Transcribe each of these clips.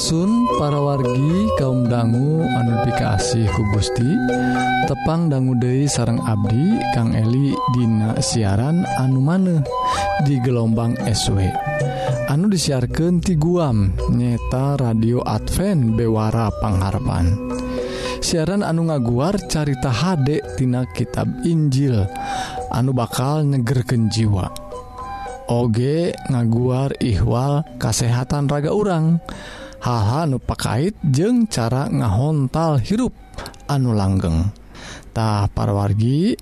Asun para wargi kaum dangu anu ku Gusti tepang dangu Dei sarang Abdi Kang Eli Dina siaran anu maneh di gelombang SW anu disiarkan ti guam nyeta radio Advent Bewara Pangharapan. Siaran anu ngaguar carita Hdektina tina kitab Injil anu bakal nyegerken jiwa. Oge ngaguar ihwal kasehatan raga urang. dan haha nupakait jeung cara ngahontal hirup anu langgengtah parwargi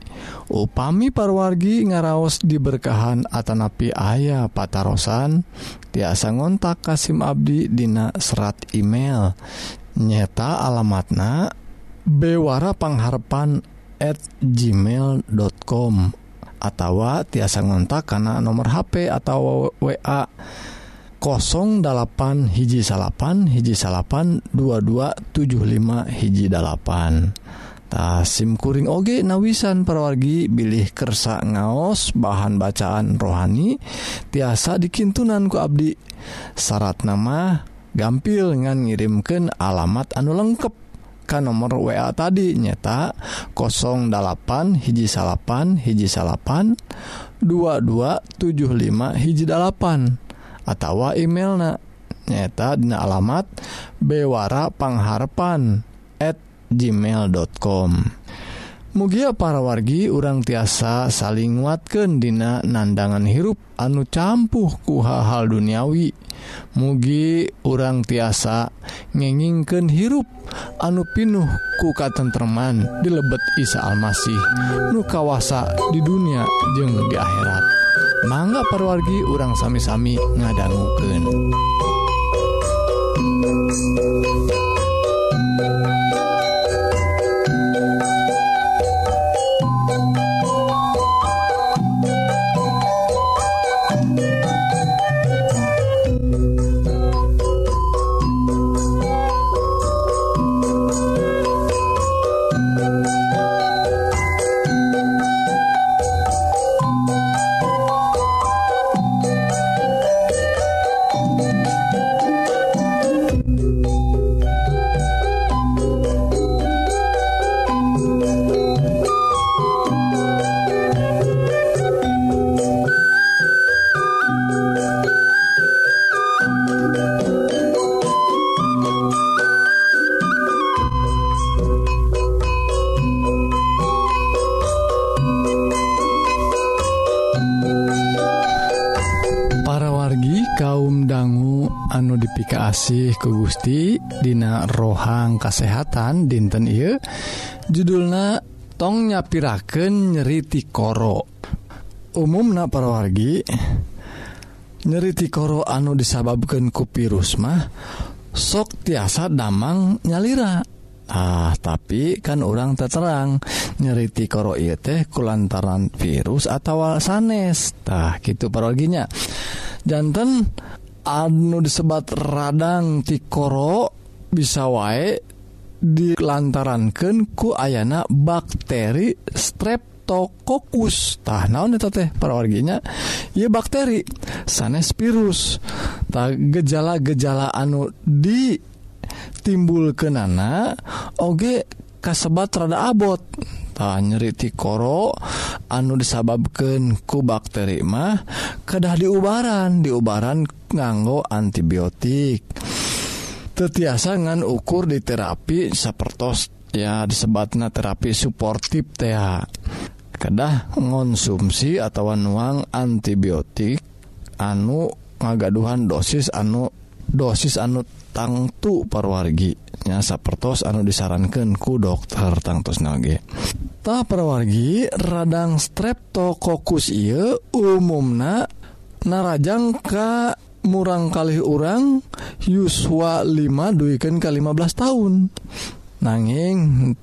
upami parwargi ngaraos diberkahan Atanapi ayah patarosan tiasa ngontak Kasim Abdi Dina serat email. Nyeta alamatna Bewara pengharpan@ gmail.com atau tiasa ngontak karena nomor HP atau wa 08 hiji salapan hiji salapan 2275 hiji 8tah SIMkuring oge nawisan perwargi bilih kersa ngaos bahan bacaan rohani tiasa dikintunanku Abdi. Syarat nama gampil ngan ngirimken alamat anu lengkap Ka nomor WA tadi nyata 08 hiji salapan hiji salapan 2275 hiji 8 atau emailna. Nyata dina alamat bewara pangharpan@ gmail.com Mugia para wargi urang tiasa saling nguatkan dina nandangan hirup anu campuh ku hal-hal duniawi. Mugi urang tiasa ngengingken hirup anu pinuh ku di dilebet Isa Almasih nu kawasa di dunia jeung di akhirat. mangga perwargi urang sami-sami ngadangguken Dina rohang kasehatan dinten I judulna tongnya piraken nyeriti koro. Umumna parawargi nyeriti koro anu disababkan ku virus mah sok tiasa damang nyalira. Ah tapi kan orang terterang nyeriti koro ieu teh kulantaran virus atau sanes tah gitu paroginya jantan anu disebat radang tikoro bisa wae dilantarankan ku ayana bakteri streptokokus tah naon itu teh parawarginya ya bakteri sanes virus. Tah gejala-gejala anu di timbul kenana oge kasebat rada abot. Tah nyeriti koro anu disababkan ku bakteri mah kedah diubaran diubaran nganggo antibiotik. tetiasa ngan ukur di terapi sapertos ya disebatna terapi suportif TA kedah konsumsi atau nuang antibiotik anu ngagaduhan dosis anu dosis anu tangtu parwarginya sapertos anu disarankan ku dokter tangtos nage. Ta perwargi radang streptokokus iya umumna narajang ke murang kali orang Yuswa 5 duikan ke 15 tahun. Nanging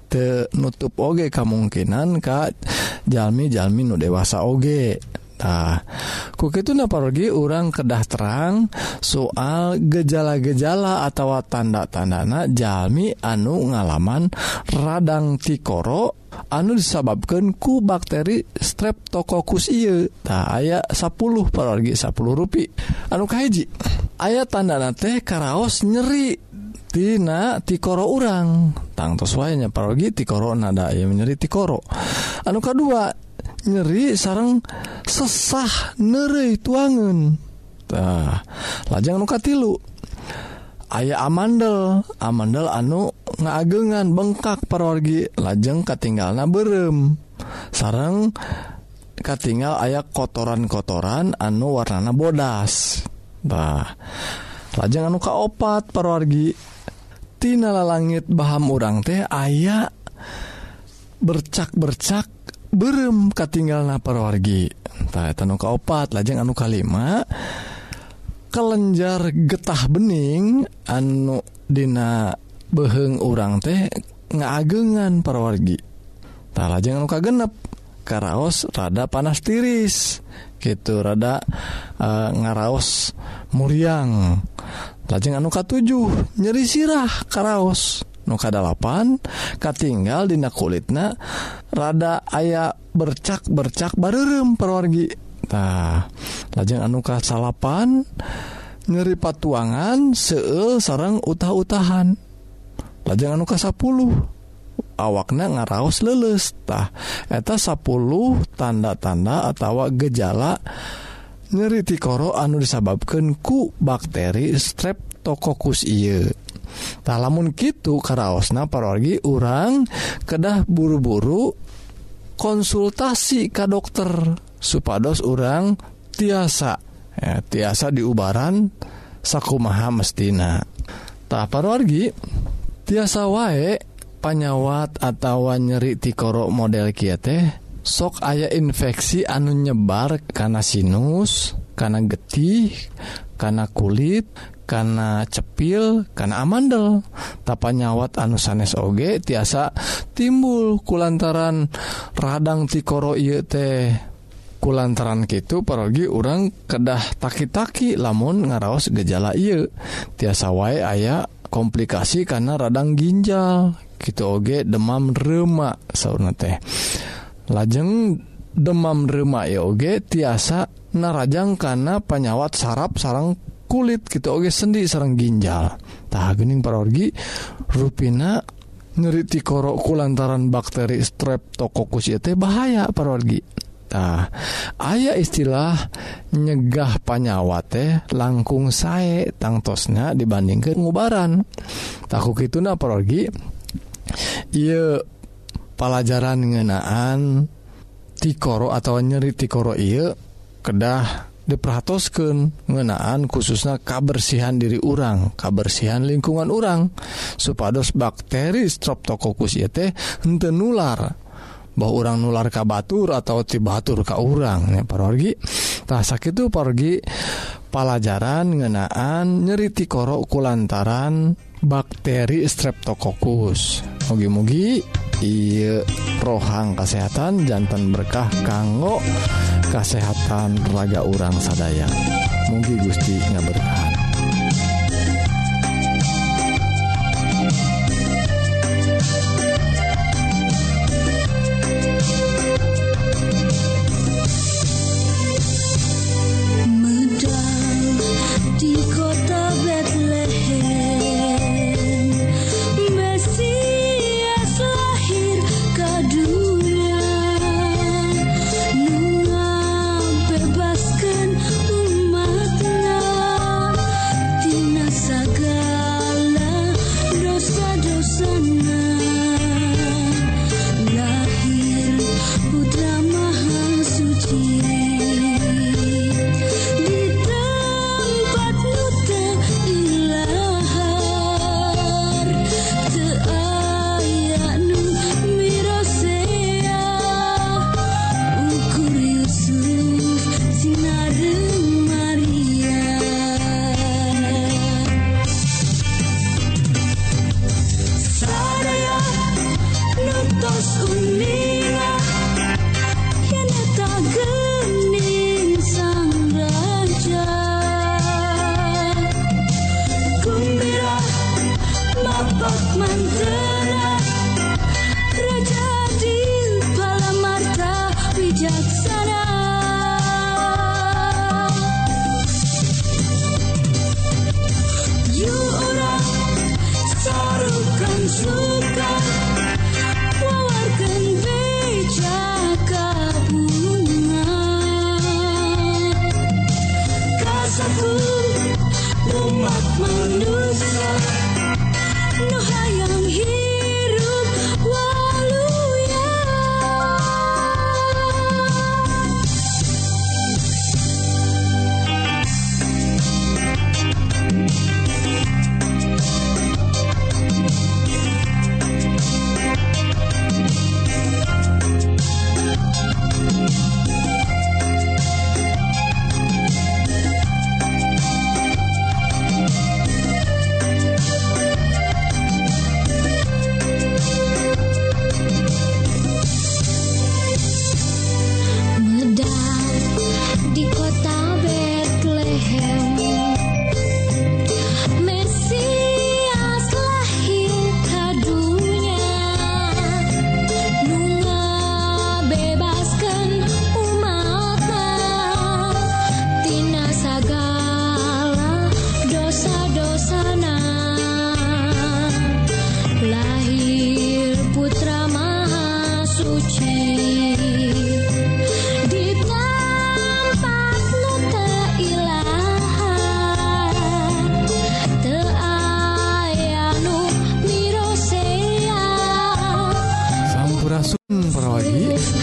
te nutup oge kemungkinan Kak Jalmi Jalmi nu dewasa oge. Nah, kuki itu napargi orang kedah terang soal gejala-gejala atau tanda-tandana jalmi anu ngalaman radang tikoro anu disababkan ku bakteri streptococcus iye tak aya 10 parorgi 10 rupi. Anu kahiji ayat tandana teh karaos nyeri tina tikoro urang. Tangtos wayanya parogi tikoro nada ya menyeri tikoro. Anu kedua nyeri sarang sesah nere tuangentah lajang nuka tilu aya amandel amandel anu ngaagengan bengkak perorgi lajeng katinggal na berem. Sarang katingal aya kotoran-kotoran anu warnana bodas. Bah lajeng anu kaopat tina langit Baham urang teh aya bercak-bercak berem katinggal napar wargitahanu kaopat lajeng anu kalima kelenjar getah bening anu Dina beheng urang teh ngaagengan perwargi tak lajeng anu kagenep karaos rada panas tiris gitu rada uh, ngaraos muriang. Lajeng anu katujuh nyeri sirah karaos. nukadalapan katinggal dina kulitna rada aya bercak bercak barerem perwargi. Nah lajeng anuka salapan nyeri patuangan seul sarang utah-utahan. Lajeng anuka 10 awakna ngaraos lelestah eta 10 tanda-tanda atau gejala nyeri tikoro anu disababkan ku bakteri strep tokokus tak lamun gitu karaosna parogi orang kedah buru-buru konsultasi ke dokter supados orang tiasa. Ya, tiasa diubaran sakumaha mestina. Tak parorgi tiasa wae panyawat atau nyeri tikoro model kia teh sok aya infeksi anu nyebar karena sinus karena getih karena kulit karena cepil karena amandel. Tapa nyawat anu sanes oge tiasa timbul kulantaran radang tikoro ieu teh. Kulantaran gitu pergi orang kedah taki-taki lamun ngaraos gejala ieu. Tiasa wae aya komplikasi karena radang ginjal. Gitu oge demam remak sauna teh. Lajeng demam remak ya oge tiasa narajang karena penyawat saraf sarang kulit gitu. Oke sendi sarang ginjal. Tah gening parorgi ruina nyeriti korokku lantaran bakteri streptokokus ya teh bahaya parorgi. Nah, ayah istilah nyegah panyawa teh langkung sae tangtosnya dibandingkan ngubaran. Taku gitu na parorgi iya pelajaran ngenaan tikoro atau nyeri tikoro iya kedah diperhatoskan ngenaan khususnya kabersihan diri urang kabersihan lingkungan urang. Supados bakteri Streptococcus ieu teh henteu nular. Bahwa orang nular ka batur atau ti batur ka urang. Ya parorgi tah sakitu pergi pelajaran ngenaan nyeri korok kulantaran bakteri Streptococcus. Mugi-mugi iya rohang kesehatan jantan berkah kanggo kesehatan raga orang sadaya. Mugi Gusti nggak bertahan kapot mantığı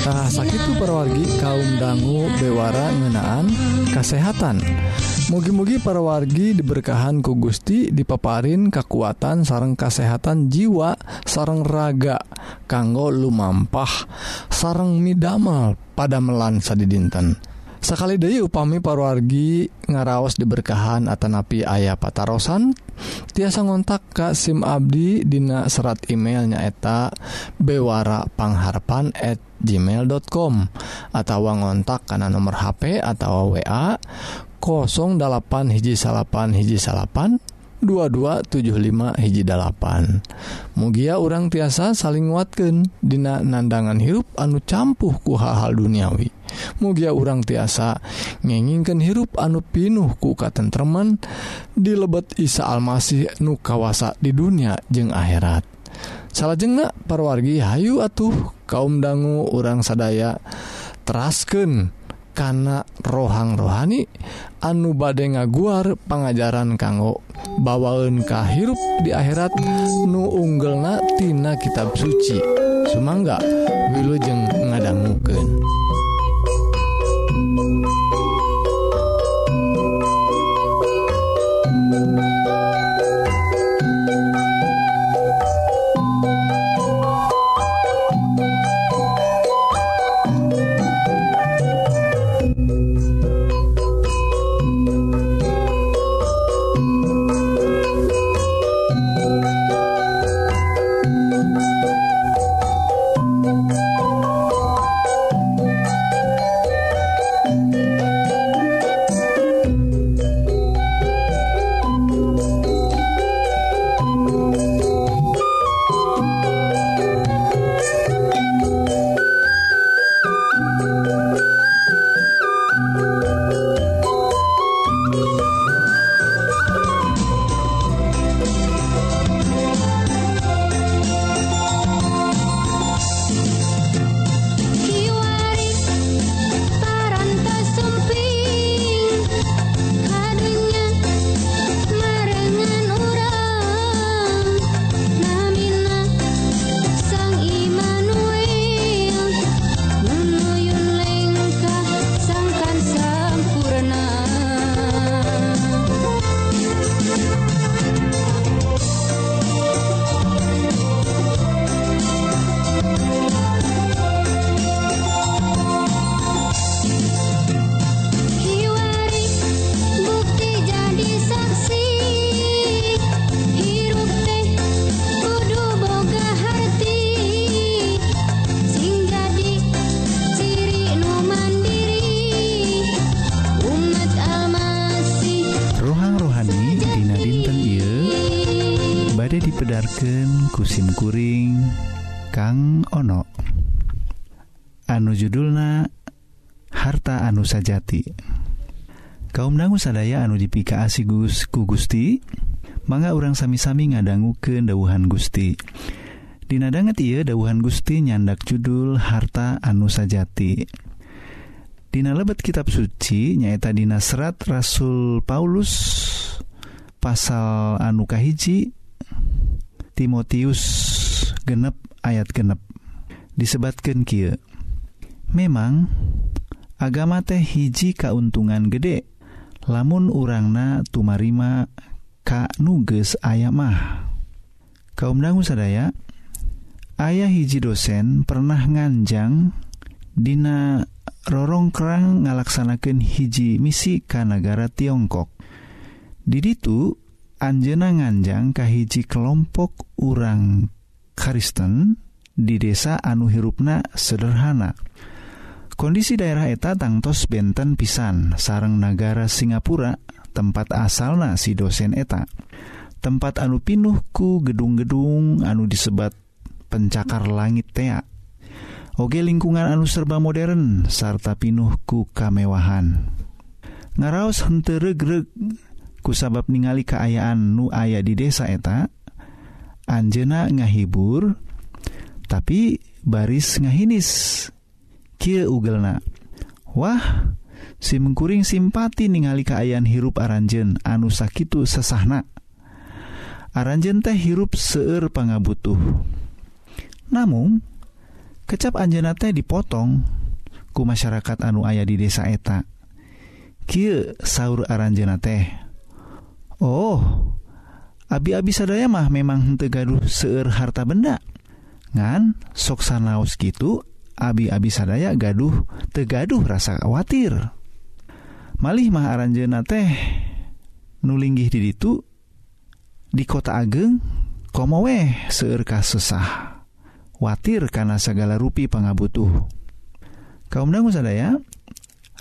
Nah sakit perwargi kaum dangu bewara ngenaan kesehatan mugi-mugi perwargi diberkahan ku Gusti dipaparin kekuatan sarang kesehatan jiwa sarang raga kanggo lumampah sarang midamel pada melansa di dinten sakali Dewi upami parwargi ngaraos diberkahan Atanapi ayah patarosan tiasa ngontak Ka SIM Abdi Dina serat emailnya eta bewarapangharpan@ gmail.com atau ngontak karena nomor HP atau wa 08 hiji salapan hiji salapan 2275 mugia orang tiasa saling nguatkan Dina nandangan hirup anu campuh ku hal-hal duniawi. Mugia orang tiasa ngengingkan hirup anu pinuh ku tentteman di lebet Isa Almasih nu kawasa di dunia jeung akhirat. Salah jengak perwargi Hayu atuh kaum dangu orang sadaya terasken kana rohang rohani anu bade ngaguar pengajaran kanggo bawaun kahirup di akhirat nu unggelnatina kitab suci Sumangga wilujeng ngadangguken. kusimkuring Kang ono. Anu judulna harta anu sajati. Kaum dangu sadaya anu dipika asi Gus ku Gusti mangga orang sami-sami ngadanggu ke dauhan Gusti. Dinadanget ia dauhan Gusti nyandak judul harta anu sajati. Dina lebet kitab suci nyaeta Dina serat Rasul Paulus pasal anukahiji Timotius genep ayat genep. Disebatkan Ky memang agama teh hiji kauntungan gede lamun urangna tumarima Ka nuges aya mah. Kaum dangu sadaya ayah hiji dosen pernah nganjang Dina rorong kerang ngalaksanakan hiji misi Kanagara Tiongkok. Diditu Anjena nganjang kahiji kelompok urang Kristen di desa anu hirupna sederhana. Kondisi daerah eta tangtos benten pisan. Sarang negara Singapura tempat asalna si dosen eta. Tempat anu pinuhku gedung-gedung anu disebat pencakar langit tea. Oge lingkungan anu serba modern sarta pinuhku kamewahan. Ngaraos henteregreg kusabab ningali keayaan nu aya di desa eta Anjena ngahibur tapi baris ngahinis. Kie ugelna. Wah si mengkuring simpati ningali keayaan hirup aranjen anu sakitu sesahna. Aranjen teh hirup seueur pangabutuh. Namun kecap anjena teh dipotong ku masyarakat anu ayah di desa eta. Kie sahur aranjena teh. Oh abi-abi sadaya mah memang tegaduh gaduh seueur harta benda. Ngan soksan laos gitu abi-abi sadaya gaduh tegaduh rasa khawatir. Malih mah aranjena teh nulinggih di itu di kota ageng komo weh seueur sesah. Watir karena segala rupi pangabutuh. Kaum dangu sadaya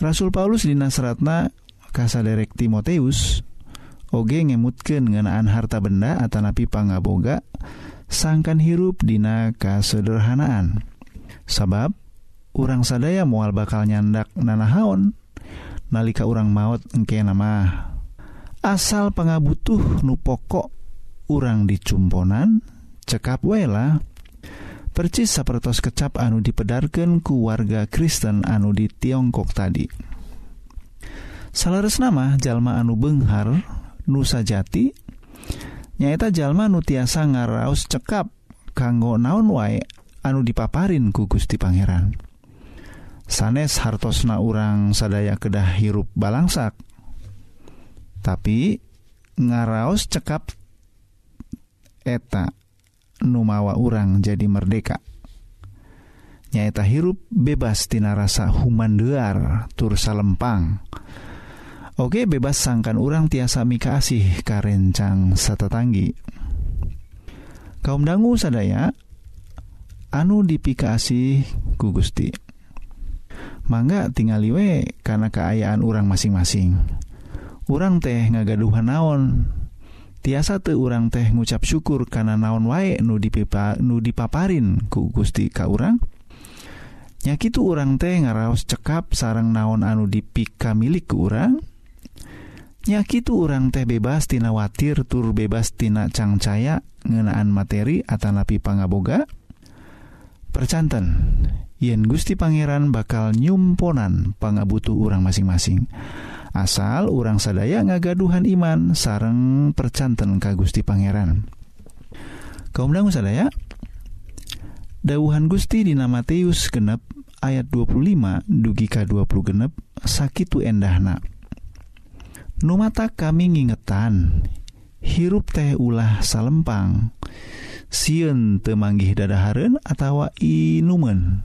Rasul Paulus di Nasratna kasaderek Timoteus oge ngemutken ngenaan harta benda Atanapi pangaboga sangkan hirup Dina kasederhanaan. Sabab urang sadaya mual bakal nyandak nanahaon nalika urang maut engke nama asal pangabutuh nu pokok urang dicumponan cekap wela percis sapertos kecap anu dipedarkan ku warga Kristen anu di Tiongkok tadi. Salares nama jalma anu Benghar nusa jati. Nyaeta jalma nu tiasa ngaraos cekap kanggo naon wae anu dipaparin ku Gusti Pangeran. Sanes hartosna urang sadaya kedah hirup balangsak. Tapi ngaraos cekap eta numawa urang jadi merdeka. Nyaeta hirup bebas tina rasa humandear tur salempang. Oke bebas sangkan urang tiasa mikasih karencang satetanggi kaum dangu sadaya anu dipikasi ku Gusti. Mangga tinggal we karena keayaan urang masing-masing. Urang teh ngagaduhan naon? Tiasa tuh urang teh ngucap syukur karena naon wae nu dipipa nu dipaparin ku Gusti ka urang? Nyakitu urang teh ngaraos cekap sarang naon anu dipika milik ke urang? nyakitu urang teh bebas tina watir tur bebas tina cangcaya ngenaan materi Atanapi pangaboga. Percanten yen Gusti Pangeran bakal nyumponan pangabutuh urang masing-masing. Asal urang sadaya ngagaduhan iman sareng percanten ka Gusti Pangeran. Kaum dangu sadaya? Dauhan Gusti dina Matius genep ayat 25 dugi ka 20 genep sakitu endahna. Numata kami ngingetan hirup teh ulah salempang. Siun temanggih dadaharun atau inumen.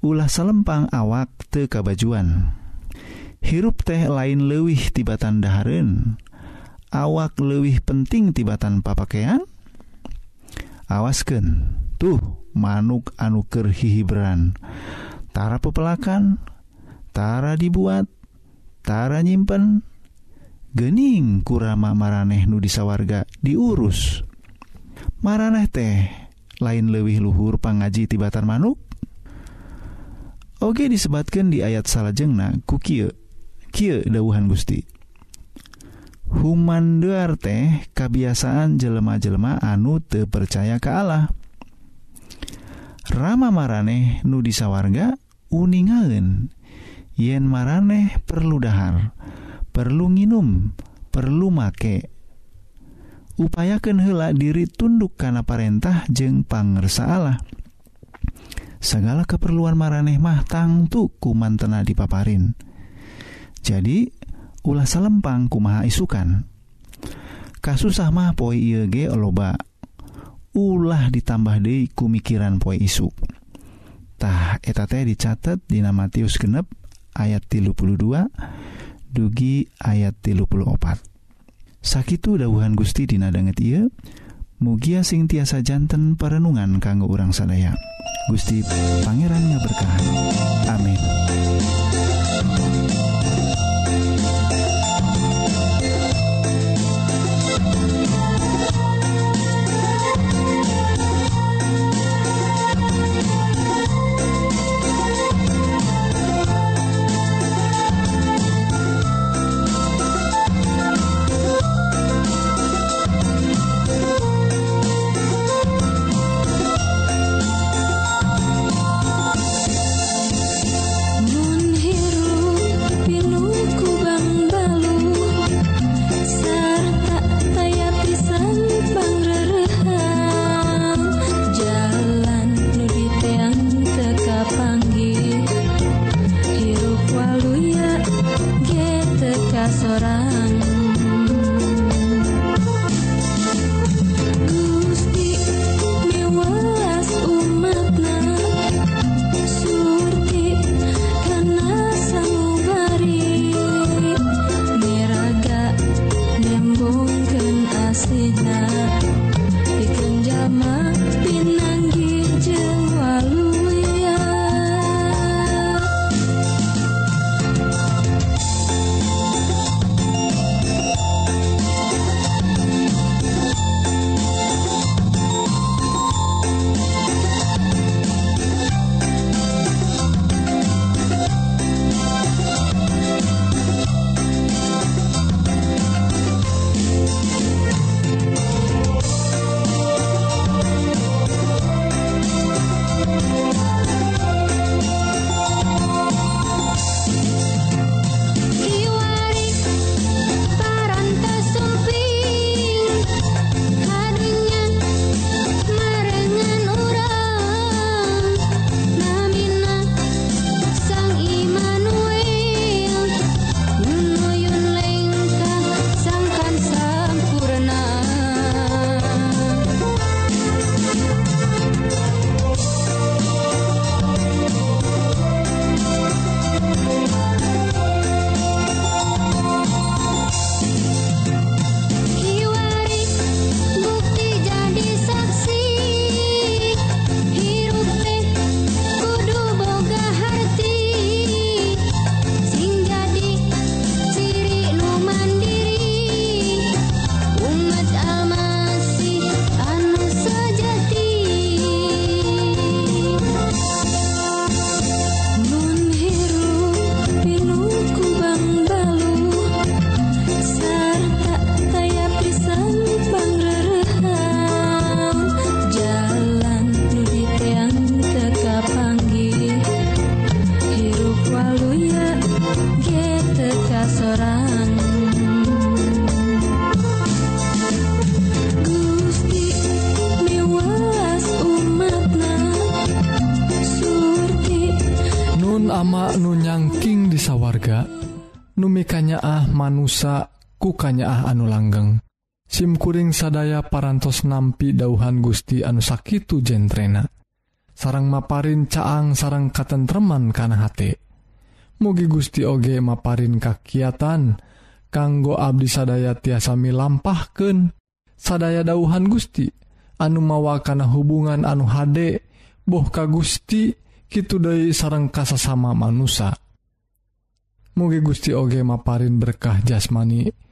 Ulah salempang awak te kabajuan. Hirup teh lain lewih tibatan daharun awak lewih penting tibatan papakaian awasken tuh manuk anuker hihibran tara pepelakan tara dibuat tara nyimpen gening kurama maraneh nu disawarga diurus. Maraneh teh lain lewih luhur pangaji tibatan manuk? Oke disebatkan di ayat salahjengna kukie Kie dauhan Gusti. Humanduar teh kebiasaan jelema-jelema anu te percaya ke Allah. Rama maraneh nu disawarga uningaen yen maraneh perlu dahar. perlu nginum perlu make. Upayakan hela diri tunduk karena perintah jeng pangersa Allah. Segala keperluan maraneh mah tangtu kumantena dipaparin. Jadi ulah salempang kumaha isukan. Kasusah mah poi IEG loba. Ulah ditambah dei kumikiran poi isutah eta teh dicatat Dina Matius genep ayat 32 dugi ayat 34 sakit sakittu dauhan Gusti dinadanget ia mugia sing tiasa jantan perenungan kanggo urang sadaya Gusti Pangerannya berkahan amin. sadaya parantos nampi dauhan Gusti anu sakitu jentrena. Sarang maparin caang sarang katentreman kana hate. Mugi Gusti oge maparin kakiatan kanggo Abdi sadaya tiasami lampahken sadaya dauhan Gusti anu mawa kana hubungan anu hade boh ka Gusti Kitu dari sarang kasasama manusa. Mugi Gusti oge maparin berkah jasmani.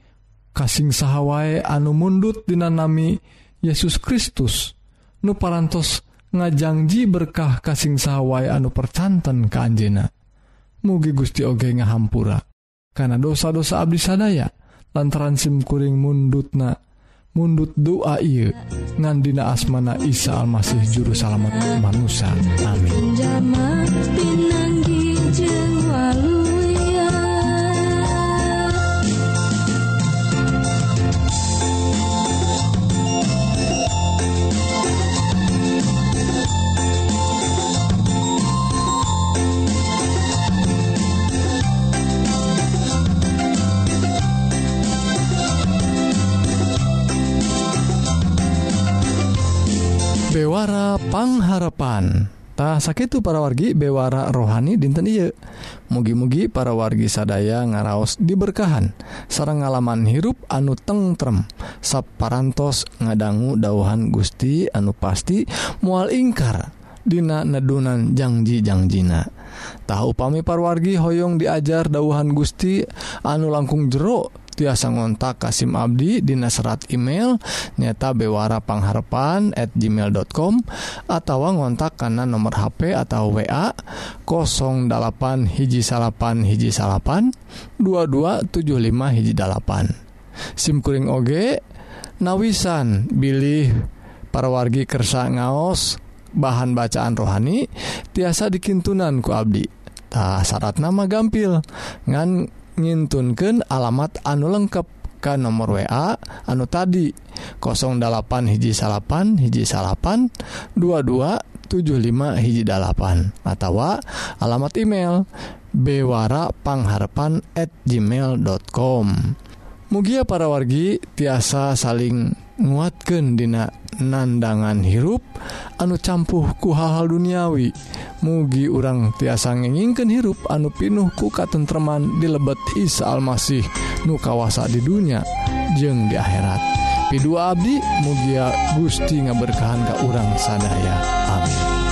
kasing sahwai anu mundut dinanami Yesus Kristus. Nu parantos ngajangji berkah kasing sahawai anu percanten ke Anjena mugi Gusti Oge ngahampura. Karena dosa-dosa Abdi sadaya lantaran simkuring mundutna mundut doa iya ngandina asmana Isa Almasih juru salamet manusia. Amin. harapan. Tah sakit para wargi bewara rohani dinten Iye mugi-mugi para wargi sadaya ngaraos diberkahan. Sarang ngalaman hirup anu tengrem saparantos ngadanggu dauhan Gusti anu pasti mual ingkar Dina nedunan janjijangjiina tahu pami parwargi Hoong diajar dauhan Gusti anu langkung jeruk tiasa ngontak Kasim Abdi Dina serat email nyata bewara pangharpan at gmail.com atau ngontak karena nomor HP atau WA 08 hiji salapan hiji salapan 2275 hiji dalapan. SIMkuring OG nawisan bilih para wargi kersa ngaos bahan bacaan rohani tiasa dikintunanku Abdi. Tak syarat nama gampil. Ngan ngintunkan alamat anu lengkap ke nomor WA anu tadi 08 hiji salapan hiji salapan 2275 hiji dalapan atau alamat email bewara pangharpan at gmail.com Mugia para wargi tiasa saling nguatkan dina nandangan hirup anu campuhku hal-hal duniawi. Mugi urang tiasa ngeningken hirup anu pinuh ku katentreman di lebet Isa Almasih nu kawasa di dunia jeng di akhirat. Pidu Abdi mugia Gusti ngaberkahan ke urang sadaya. Amin.